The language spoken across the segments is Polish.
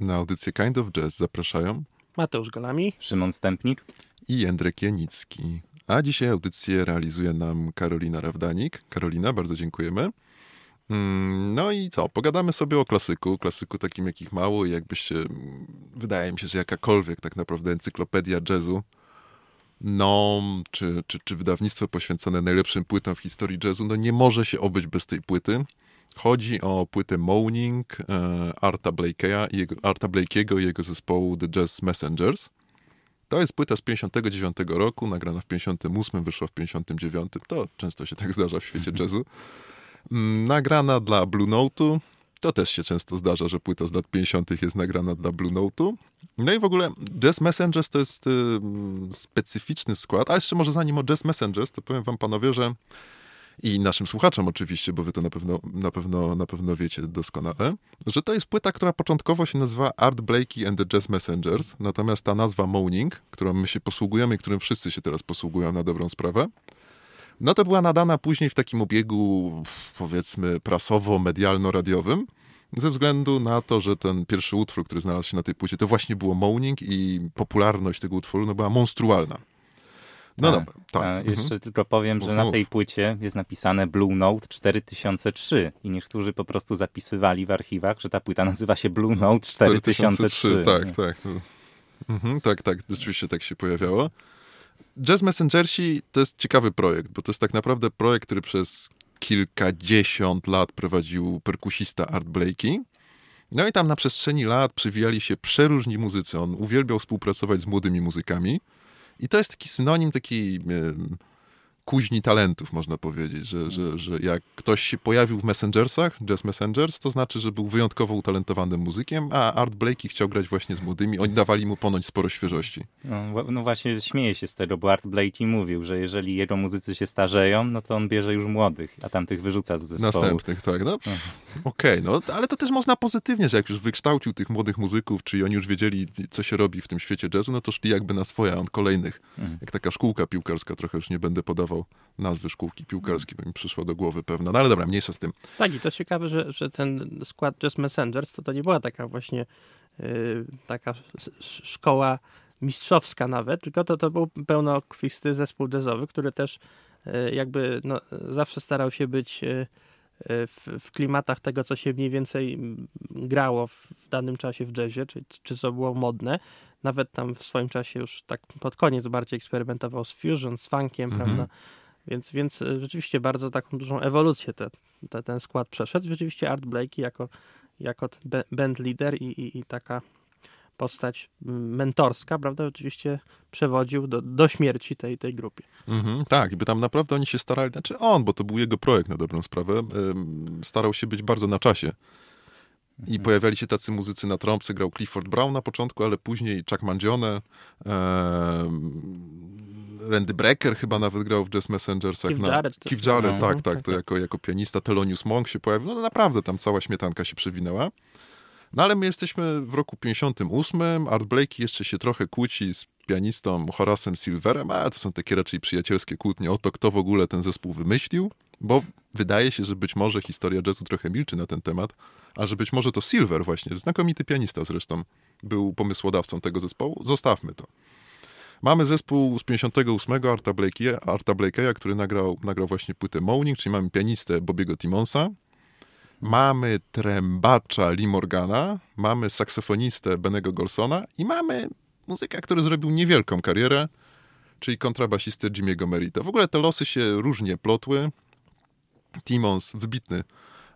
Na audycję Kind of Jazz zapraszają Mateusz Golami, Szymon Stępnik i Jędrek Janicki. A dzisiaj audycję realizuje nam Karolina Rawdanik. Karolina, bardzo dziękujemy. Mm, No i co? Pogadamy sobie o klasyku, klasyku takim jakich mało i jakbyście, wydaje mi się, że jakakolwiek tak naprawdę encyklopedia jazzu, no, czy, czy, czy wydawnictwo poświęcone najlepszym płytom w historii jazzu, no nie może się obyć bez tej płyty. Chodzi o płytę Moaning e, Arta Blake'a i jego, Arta Blake'ego i jego zespołu The Jazz Messengers. To jest płyta z 59 roku, nagrana w 58, wyszła w 59. To często się tak zdarza w świecie jazzu. Mm, Nagrana dla Blue Note'u. To też się często zdarza, że płyta z lat 50. jest nagrana dla Blue Note'u. No i w ogóle Jazz Messengers to jest y, specyficzny skład, ale jeszcze może zanim o Jazz Messengers, to powiem wam panowie, że i naszym słuchaczom oczywiście, bo wy to na pewno, na pewno, na pewno wiecie doskonale, że to jest płyta, która początkowo się nazywa Art Blakey and the Jazz Messengers, natomiast ta nazwa Moaning, którą my się posługujemy i którym wszyscy się teraz posługują na dobrą sprawę, no to była nadana później w takim obiegu, powiedzmy, prasowo-medialno-radiowym, ze względu na to, że ten pierwszy utwór, który znalazł się na tej płycie, to właśnie było Moaning i popularność tego utworu no, była monstrualna. No A, dobra, tak. A mhm. jeszcze tylko powiem, że Mów, na mów. tej płycie jest napisane Blue Note 4003 i niektórzy po prostu zapisywali w archiwach, że ta płyta nazywa się Blue Note 4003. Tak, tak. To, mhm, tak, tak, rzeczywiście tak się pojawiało. Jazz Messengersi to jest ciekawy projekt, bo to jest tak naprawdę projekt, który przez kilkadziesiąt lat prowadził perkusista Art Blakey. No i tam na przestrzeni lat przywijali się przeróżni muzycy. On uwielbiał współpracować z młodymi muzykami. I to jest taki synonim takiej kuźni talentów, można powiedzieć, że, że, że jak ktoś się pojawił w Messengersach, Jazz Messengers, to znaczy, że był wyjątkowo utalentowanym muzykiem, a Art Blakey chciał grać właśnie z młodymi. Oni dawali mu ponoć sporo świeżości. No, no właśnie śmieję się z tego, bo Art Blakey mówił, że jeżeli jego muzycy się starzeją, no to on bierze już młodych, a tamtych wyrzuca z zespołu. Następnych, tak. No, Okej, no ale to też można pozytywnie, że jak już wykształcił tych młodych muzyków, czyli oni już wiedzieli, co się robi w tym świecie jazzu, no to szli jakby na swoje, a on kolejnych. Jak taka szkółka piłkarska, trochę już nie będę podawał nazwy szkółki piłkarskiej, bo mi przyszło do głowy pewna. No ale dobra, mniejsza z tym. Tak, i to ciekawe, że, że ten skład Jazz Messengers to, to nie była taka właśnie y, taka szkoła mistrzowska nawet, tylko to, to był pełnokwisty zespół jazzowy, który też y, jakby no, zawsze starał się być y, y, w, w klimatach tego, co się mniej więcej grało w, w danym czasie w jazzie, czy, czy co było modne. Nawet tam w swoim czasie już tak pod koniec bardziej eksperymentował z fusion, z funkiem, Mhm. prawda? Więc, więc y, rzeczywiście bardzo taką dużą ewolucję te, te, ten skład przeszedł. Rzeczywiście Art Blakey jako, jako band leader i, i, i taka postać mm, mentorska, prawda, rzeczywiście przewodził do, do śmierci tej, tej grupie. Mhm, tak, i by tam naprawdę oni się starali, znaczy on, bo to był jego projekt na dobrą sprawę, ym, starał się być bardzo na czasie. I pojawiali się tacy muzycy na trąbce, grał Clifford Brown na początku, ale później Chuck Mangione, em, Randy Brecker chyba nawet grał w Jazz Messengersach. Keith na, Jarrett Keith. Jarrett, No, tak, tak, tak, to tak. jako, jako pianista. Thelonious Monk się pojawił. No naprawdę tam cała śmietanka się przewinęła. No ale my jesteśmy w roku 58. Art Blakey jeszcze się trochę kłóci z pianistą Horasem Silverem, a to są takie raczej przyjacielskie kłótnie o to, kto w ogóle ten zespół wymyślił, bo wydaje się, że być może historia jazzu trochę milczy na ten temat, a że być może to Silver właśnie, znakomity pianista zresztą, był pomysłodawcą tego zespołu. Zostawmy to. Mamy zespół z 58 Arta Blakey'a, Arta Blakey'a który nagrał, nagrał właśnie płytę Moaning, czyli mamy pianistę Bobiego Timonsa, mamy trębacza Lee Morgana, mamy saksofonistę Benego Golsona i mamy muzyka, który zrobił niewielką karierę, czyli kontrabasistę Jimmy'ego Merita. W ogóle te losy się różnie plotły. Timons, wybitny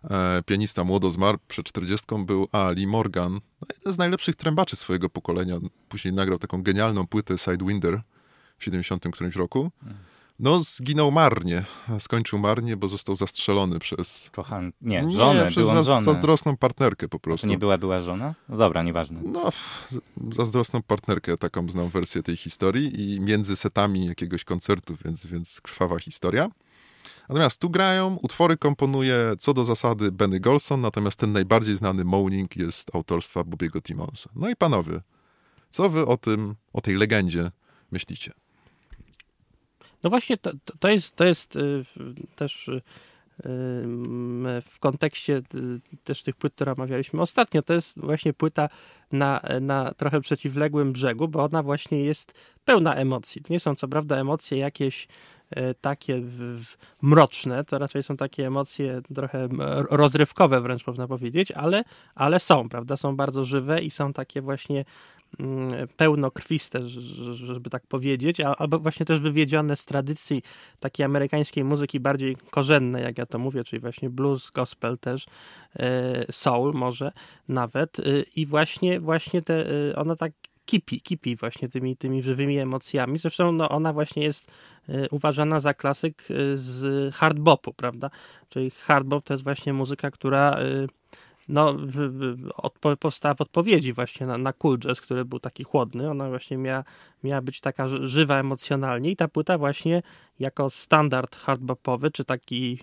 e, pianista, młodo zmarł, przed 40 był, a Lee Morgan, no, jeden z najlepszych trębaczy swojego pokolenia, później nagrał taką genialną płytę Sidewinder w 70 którymś roku. No, zginął marnie, skończył marnie, bo został zastrzelony przez... Kochan... Nie, żonę, przez za- żonę. zazdrosną partnerkę po To prostu. nie była, była żona? No dobra, nieważne. No, zazdrosną partnerkę, taką znam wersję tej historii i między setami jakiegoś koncertu, więc, więc krwawa historia. Natomiast tu grają, utwory komponuje co do zasady Benny Golson, natomiast ten najbardziej znany Moaning jest autorstwa Bobiego Timonsa. No i panowie, co wy o tym, o tej legendzie myślicie? No właśnie, to, to jest, to jest y, też y, w kontekście też tych płyt, które omawialiśmy ostatnio, to jest właśnie płyta na, na trochę przeciwległym brzegu, bo ona właśnie jest pełna emocji. To nie są co prawda emocje jakieś takie mroczne, to raczej są takie emocje trochę rozrywkowe wręcz można powiedzieć, ale, ale są, prawda, są bardzo żywe i są takie właśnie Mm, pełnokrwiste, żeby tak powiedzieć, albo właśnie też wywiedzione z tradycji takiej amerykańskiej muzyki bardziej korzennej, jak ja to mówię, czyli właśnie blues, gospel też, e, soul może nawet e, i właśnie, właśnie te, e, ona tak kipi, kipi właśnie tymi, tymi żywymi emocjami. Zresztą no, ona właśnie jest uważana za klasyk z hardbopu, prawda? Czyli hardbop to jest właśnie muzyka, która no, odpo, powstała w odpowiedzi właśnie na, na Cool Jazz, który był taki chłodny. Ona właśnie miała, miała być taka żywa emocjonalnie i ta płyta właśnie jako standard hardbopowy, czy taki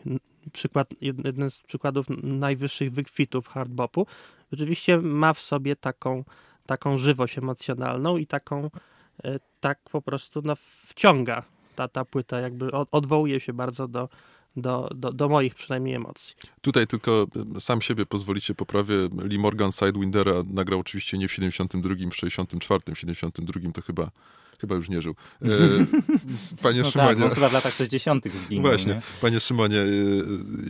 przykład, jeden z przykładów najwyższych wykwitów hardbopu, rzeczywiście ma w sobie taką, taką żywość emocjonalną i taką e, tak po prostu no, wciąga ta, ta płyta, jakby odwołuje się bardzo do, do, do, do moich przynajmniej emocji. Tutaj tylko e, sam siebie pozwolicie poprawię. Lee Morgan Sidewindera nagrał oczywiście nie w 72, w 64, w 72 to chyba chyba już nie żył. E, panie no Szymonie. Tak, chyba w latach 60. zginął. Właśnie. Nie? Panie Szymonie,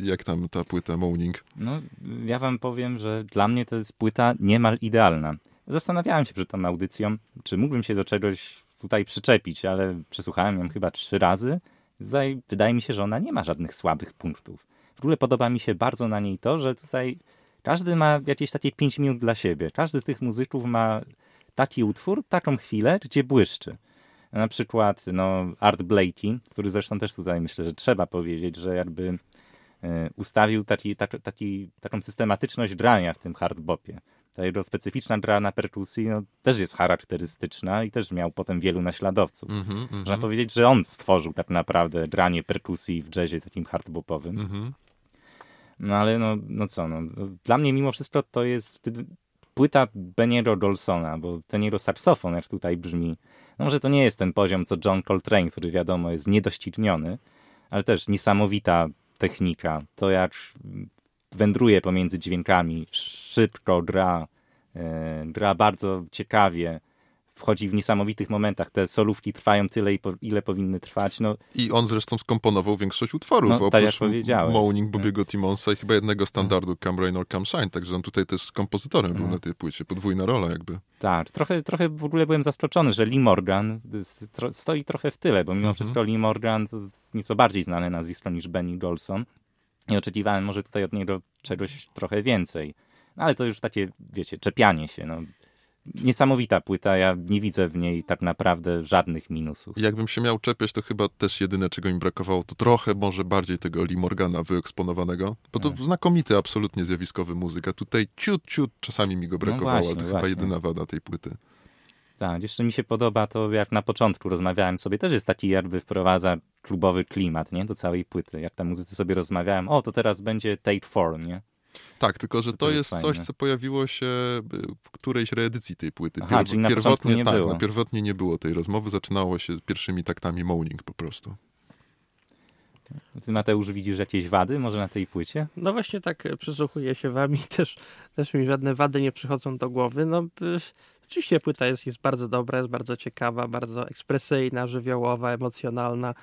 jak tam ta płyta Moaning? No, ja wam powiem, że dla mnie to jest płyta niemal idealna. Zastanawiałem się przed tą audycją, czy mógłbym się do czegoś tutaj przyczepić, ale przesłuchałem ją chyba trzy razy Tutaj wydaje mi się, że ona nie ma żadnych słabych punktów. W ogóle podoba mi się bardzo na niej to, że tutaj każdy ma jakieś takie 5 minut dla siebie. Każdy z tych muzyków ma taki utwór, taką chwilę, gdzie błyszczy. Na przykład no, Art Blakey, który zresztą też tutaj myślę, że trzeba powiedzieć, że jakby e, ustawił taki, taki, taki, taką systematyczność grania w tym hardbopie ta jego specyficzna gra na perkusji no, też jest charakterystyczna i też miał potem wielu naśladowców. Mm -hmm, Można powiedzieć, że on stworzył tak naprawdę granie perkusji w jazzie takim hardbopowym. Mm -hmm. No ale no, no co, no, dla mnie mimo wszystko to jest płyta Beniero Dolsona, bo ten jego saksofon, jak tutaj brzmi, no może to nie jest ten poziom co John Coltrane, który wiadomo jest niedościgniony, ale też niesamowita technika. To jak wędruje pomiędzy dźwiękami, szybko gra, e, gra bardzo ciekawie, wchodzi w niesamowitych momentach. Te solówki trwają tyle, ile powinny trwać. No, I on zresztą skomponował większość utworów, no, tak oprócz Moaning Bobiego Timonsa i chyba jednego standardu Come Rain or Come Shine, także on tutaj też kompozytorem był na tej płycie, podwójna rola jakby. Tak, trochę, trochę w ogóle byłem zaskoczony, że Lee Morgan stoi trochę w tyle, bo mimo mhm. wszystko Lee Morgan to nieco bardziej znane nazwisko niż Benny Golson. I oczekiwałem może tutaj od niego czegoś trochę więcej. No, ale to już takie, wiecie, czepianie się. No. Niesamowita płyta, ja nie widzę w niej tak naprawdę żadnych minusów. Jakbym się miał czepiać, to chyba też jedyne, czego mi brakowało, to trochę może bardziej tego Lee Morgana wyeksponowanego, bo to tak. znakomity, absolutnie zjawiskowy muzyka. Tutaj ciut, ciut czasami mi go no brakowało, no właśnie, to właśnie. chyba jedyna wada tej płyty. Tak, jeszcze mi się podoba to, jak na początku rozmawiałem sobie, też jest taki jakby wprowadza klubowy klimat, nie, do całej płyty. Jak tam muzycy sobie rozmawiałem, o, to teraz będzie Take Four, nie? Tak, tylko że to, to jest, jest coś, co pojawiło się w którejś reedycji tej płyty. Aha, czyli na pierwotnie nie tak, było. No, pierwotnie nie było tej rozmowy, zaczynało się pierwszymi taktami moaning po prostu. Ty, Mateusz, widzisz jakieś wady może na tej płycie? No właśnie tak przysłuchuję się wami, też, też mi żadne wady nie przychodzą do głowy. No, Oczywiście płyta jest, jest bardzo dobra, jest bardzo ciekawa, bardzo ekspresyjna, żywiołowa, emocjonalna,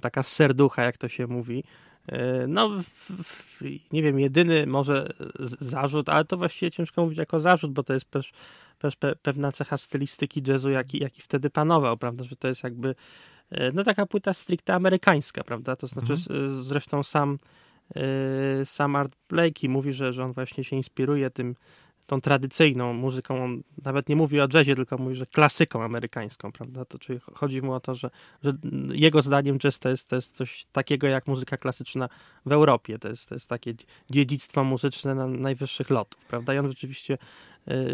taka serducha, jak to się mówi. E, no, nie wiem, jedyny może zarzut, ale to właściwie ciężko mówić jako zarzut, bo to jest też, też pewna cecha stylistyki jazzu, jaki, jaki wtedy panował, prawda, że to jest jakby e, no taka płyta stricte amerykańska, prawda, to znaczy mhm. zresztą sam e, sam Art Blakey mówi, że, że on właśnie się inspiruje tym tą tradycyjną muzyką, on nawet nie mówi o jazzie, tylko mówi, że klasyką amerykańską, prawda? To, czyli chodzi mu o to, że, że jego zdaniem jazz to jest, to jest coś takiego jak muzyka klasyczna w Europie. To jest, to jest takie dziedzictwo muzyczne na najwyższych lotów, prawda? I on rzeczywiście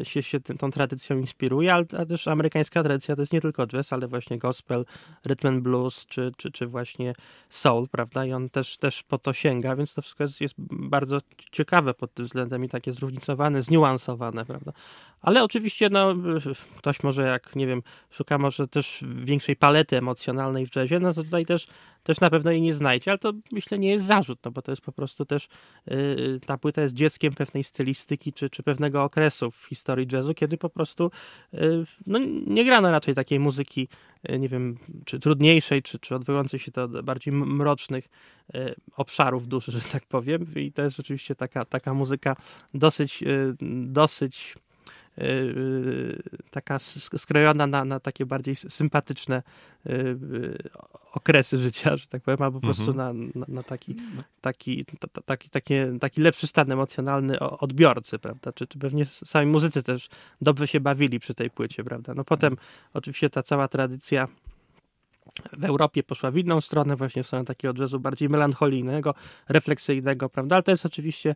się, się tą tradycją inspiruje, ale, też amerykańska tradycja to jest nie tylko jazz, ale właśnie gospel, rhythm and blues, czy, czy, czy właśnie soul, prawda? I on też, też po to sięga, więc to wszystko jest, jest bardzo ciekawe pod tym względem i takie zróżnicowane, zniuansowane, prawda? Ale oczywiście, no, ktoś może jak, nie wiem, szuka może też większej palety emocjonalnej w jazzie, no to tutaj też, też na pewno jej nie znajdzie, ale to myślę nie jest zarzut, no bo to jest po prostu też, yy, ta płyta jest dzieckiem pewnej stylistyki, czy, czy pewnego okresu w historii jazzu, kiedy po prostu, yy, no, nie grano raczej takiej muzyki, yy, nie wiem, czy trudniejszej, czy, czy odwołującej się do bardziej mrocznych yy, obszarów duszy, że tak powiem. I to jest rzeczywiście taka, taka muzyka dosyć, dosyć Y, taka skrojona na, na takie bardziej sympatyczne y, y, okresy życia, że tak powiem, albo po prostu mhm. na, na, na, taki, taki, taki, taki, taki lepszy stan emocjonalny odbiorcy, prawda? Czy, czy pewnie sami muzycy też dobrze się bawili przy tej płycie, prawda? No potem oczywiście ta cała tradycja w Europie poszła w inną stronę, właśnie w stronę takiego jazzu bardziej melancholijnego, refleksyjnego, prawda? Ale to jest oczywiście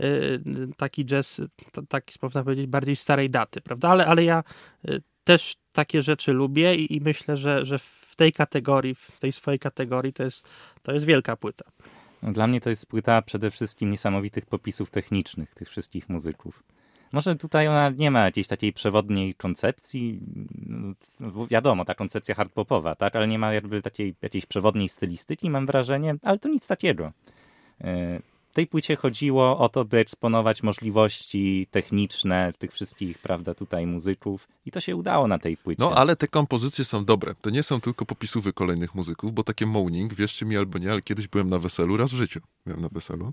y, taki jazz, taki można powiedzieć, bardziej starej daty, prawda? Ale, ale ja y, też takie rzeczy lubię i, i, myślę, że, że w tej kategorii, w tej swojej kategorii to jest, to jest wielka płyta. Dla mnie to jest płyta przede wszystkim niesamowitych popisów technicznych tych wszystkich muzyków. Może tutaj ona nie ma jakiejś takiej przewodniej koncepcji. Wiadomo, ta koncepcja hardpopowa, tak? Ale nie ma jakby takiej jakiejś przewodniej stylistyki, mam wrażenie, ale to nic takiego. E, w tej płycie chodziło o to, by eksponować możliwości techniczne tych wszystkich, prawda, tutaj muzyków i to się udało na tej płycie. No, ale te kompozycje są dobre. To nie są tylko popisówy kolejnych muzyków, bo takie moaning, wierzcie mi albo nie, ale kiedyś byłem na weselu, raz w życiu byłem na weselu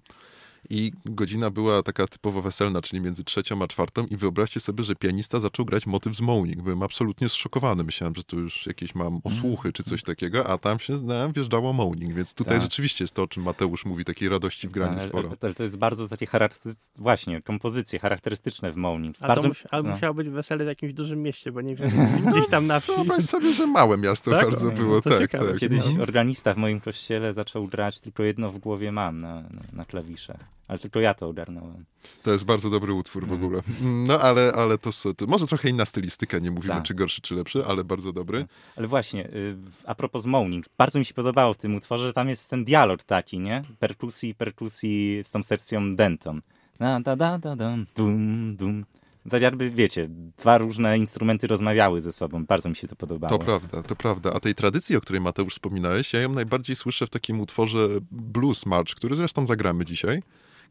i godzina była taka typowo weselna, czyli między trzecią a czwartą i wyobraźcie sobie, że pianista zaczął grać motyw z Moaning. Byłem absolutnie zszokowany. Myślałem, że tu już jakieś mam osłuchy czy coś takiego, a tam się znałem, wjeżdżało Moaning, więc tutaj tak. rzeczywiście jest to, o czym Mateusz mówi, takiej radości w graniu sporo. To, to jest bardzo takie charakterystyczne, właśnie, kompozycje charakterystyczne w Moaning. A bardzo, to mus, ale no. musiało być wesele w jakimś dużym mieście, bo nie wiem, gdzieś tam na wsi. Wyobraź sobie, że małe miasto tak? bardzo było, no, tak, ciekawe. tak. Kiedyś no. organista w moim kościele zaczął grać, tylko jedno w głowie mam na, na, na klawiszach. Ale tylko ja to ogarnąłem. To jest bardzo dobry utwór w mhm. ogóle. No ale, ale to, to może trochę inna stylistyka, nie mówimy tak. czy gorszy, czy lepszy, ale bardzo dobry. Tak. Ale właśnie, y, a propos Moaning, bardzo mi się podobało w tym utworze, że tam jest ten dialog taki, nie? Perkusji, perkusji z tą sekcją Denton. Da, da, da, da, dum, dum. Tak jakby, wiecie, dwa różne instrumenty rozmawiały ze sobą. Bardzo mi się to podobało. To prawda, to prawda. A tej tradycji, o której Mateusz wspominałeś, ja ją najbardziej słyszę w takim utworze Blues March, który zresztą zagramy dzisiaj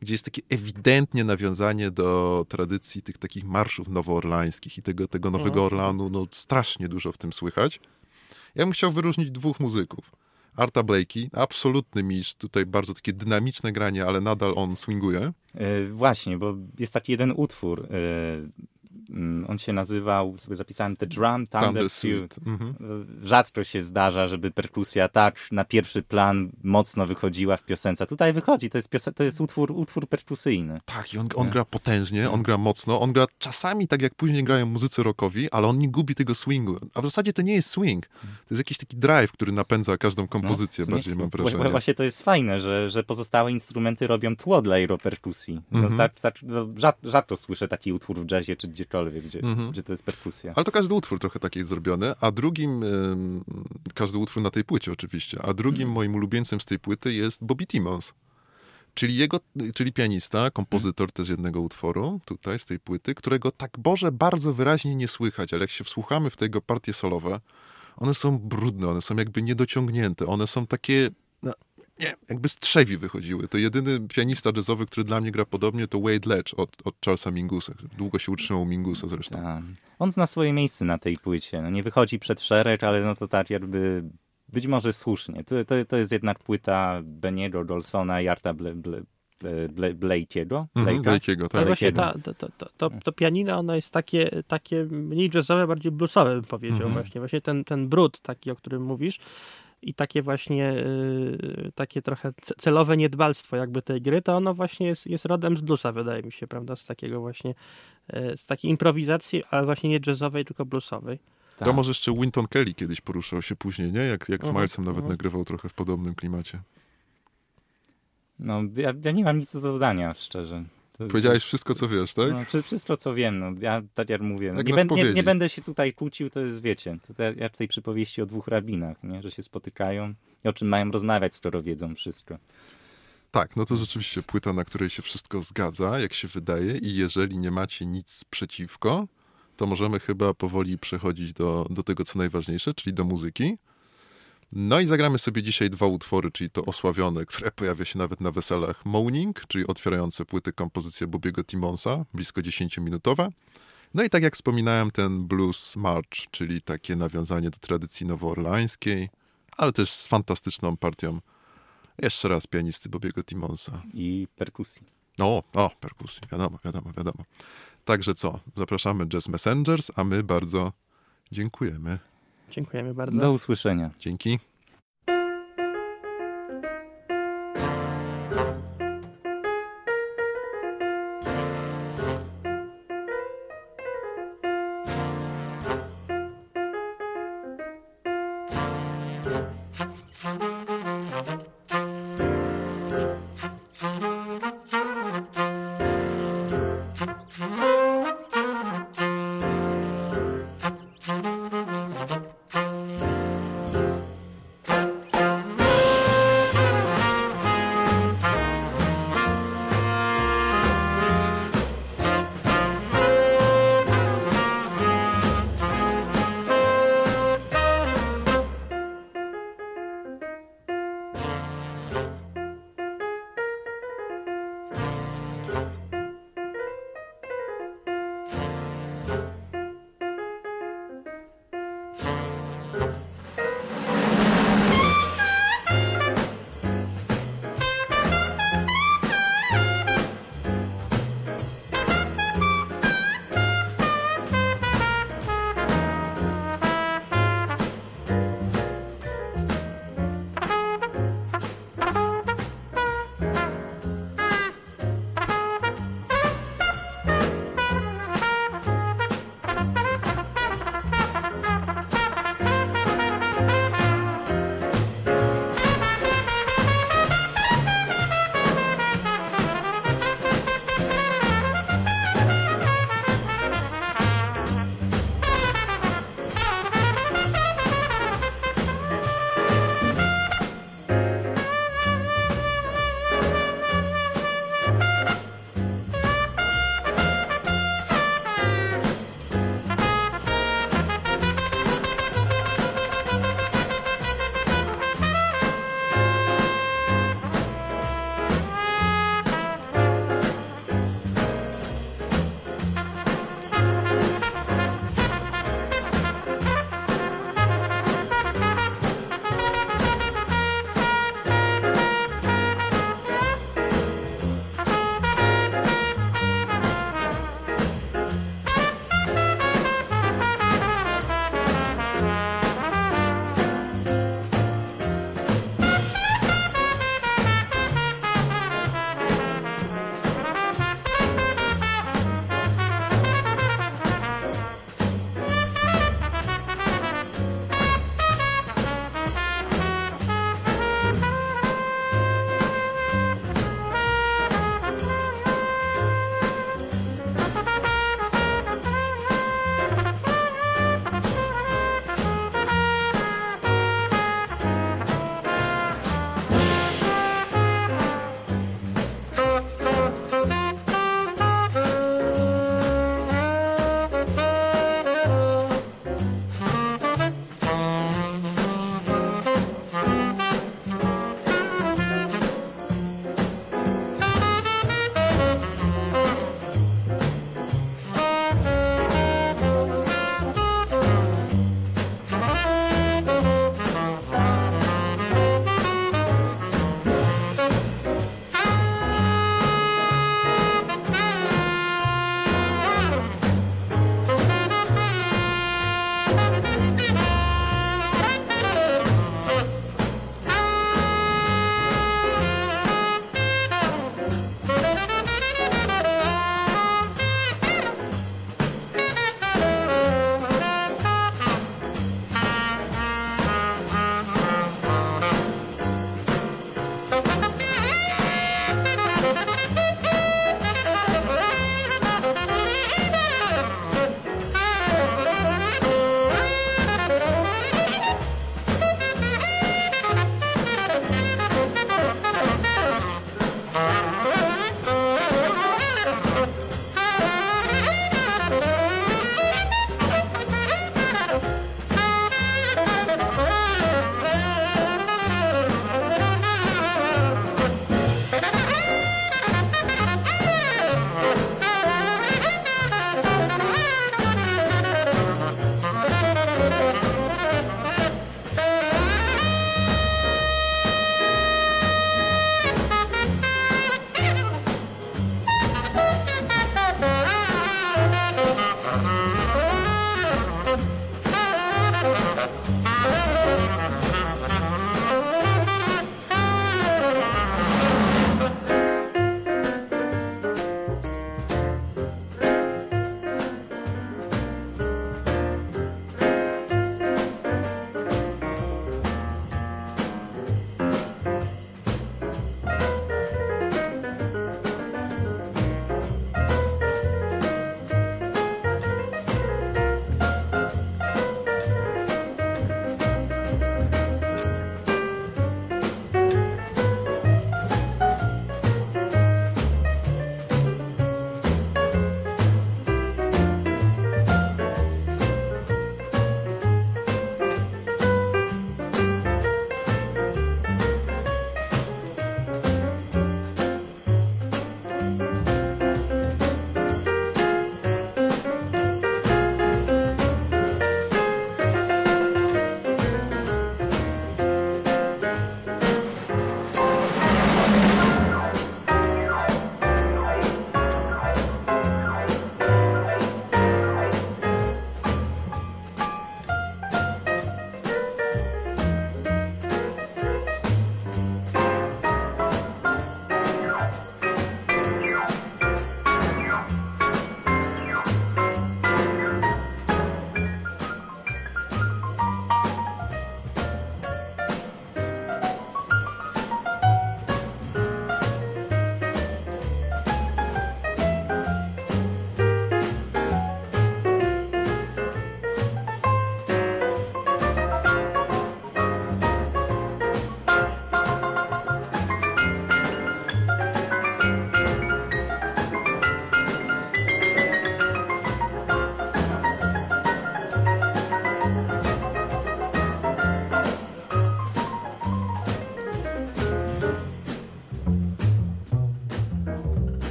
gdzie jest takie ewidentnie nawiązanie do tradycji tych takich marszów nowoorlańskich i tego, tego Nowego mhm. Orlanu, no strasznie dużo w tym słychać. Ja bym chciał wyróżnić dwóch muzyków. Arta Blakey, absolutny mistrz, tutaj bardzo takie dynamiczne granie, ale nadal on swinguje. Yy, właśnie, bo jest taki jeden utwór, yy, on się nazywał, sobie zapisałem The Drum Thunder, Thunder Suite. Mhm. Rzadko się zdarza, żeby perkusja tak na pierwszy plan mocno wychodziła w piosence. Tutaj wychodzi, to jest, piosen- to jest utwór, utwór perkusyjny. Tak, i on, on gra potężnie, on gra mocno, on gra czasami tak jak później grają muzycy rockowi, ale on nie gubi tego swingu. A w zasadzie to nie jest swing. To jest jakiś taki drive, który napędza każdą kompozycję, no, bardziej mam wrażenie. Właśnie to jest fajne, że, że pozostałe instrumenty robią tło dla jego perkusji. No, mhm. tak, tak, no, rzadko słyszę taki utwór w jazzie czy gdziekolwiek gdziekolwiek, gdzie, mhm. gdzie to jest perkusja. Ale to każdy utwór trochę taki jest zrobiony, a drugim, każdy utwór na tej płycie oczywiście, a drugim mhm. moim ulubieńcem z tej płyty jest Bobby Timmons. Czyli jego, czyli pianista, kompozytor też jednego utworu tutaj z tej płyty, którego tak Boże bardzo wyraźnie nie słychać, ale jak się wsłuchamy w tego partie solowe, one są brudne, one są jakby niedociągnięte, one są takie nie, jakby z trzewi wychodziły. To jedyny pianista jazzowy, który dla mnie gra podobnie, to Wade Ledge od, od Charlesa Mingusa. Długo się utrzymał Mingusa zresztą. Ta. On zna swoje miejsce na tej płycie. No nie wychodzi przed szereg, ale no to tak jakby być może słusznie. To, to, to jest jednak płyta Beniego, Dolsona i Arta Ble, Ble, Ble, Blake'ego. Mhm, Blake'ego, tak. Ale właśnie ta, to, to, to, to, pianino, ono jest takie, takie mniej jazzowe, bardziej bluesowe, bym powiedział. Mhm. Właśnie, właśnie ten, ten brud taki, o którym mówisz, i takie właśnie, y, takie trochę celowe niedbalstwo jakby tej gry, to ono właśnie jest, jest rodem z bluesa, wydaje mi się, prawda, z takiego właśnie, y, z takiej improwizacji, ale właśnie nie jazzowej, tylko bluesowej. Tak. To może jeszcze Winton Kelly kiedyś poruszał się później, nie? Jak, jak z mhm, Milesem nawet mhm. nagrywał trochę w podobnym klimacie. No, ja, ja, nie mam nic do dodania, szczerze. To- Powiedziałeś wszystko, co wiesz, tak? No, wszy- wszystko, co wiem. No, ja tak jak mówię, no, Jak nie, ben, nie, nie będę się tutaj kłócił, to jest, wiecie, to te, jak w tej przypowieści o dwóch rabinach, nie? że się spotykają i o czym mają rozmawiać, skoro wiedzą wszystko. Tak, no to rzeczywiście płyta, na której się wszystko zgadza, jak się wydaje, i jeżeli nie macie nic przeciwko, to możemy chyba powoli przechodzić do, do tego, co najważniejsze, czyli do muzyki. No i zagramy sobie dzisiaj dwa utwory, czyli to osławione, które pojawia się nawet na weselach Moaning, czyli otwierające płyty kompozycja Bobiego Timonsa, blisko 10-minutowa. No i tak jak wspominałem, ten Blues March, czyli takie nawiązanie do tradycji nowoorlańskiej, ale też z fantastyczną partią jeszcze raz pianisty Bobiego Timonsa. I perkusji. O, o, perkusji, wiadomo, wiadomo, wiadomo. Także co, zapraszamy Jazz Messengers, a my bardzo dziękujemy. Dziękujemy bardzo. Do usłyszenia. Dzięki.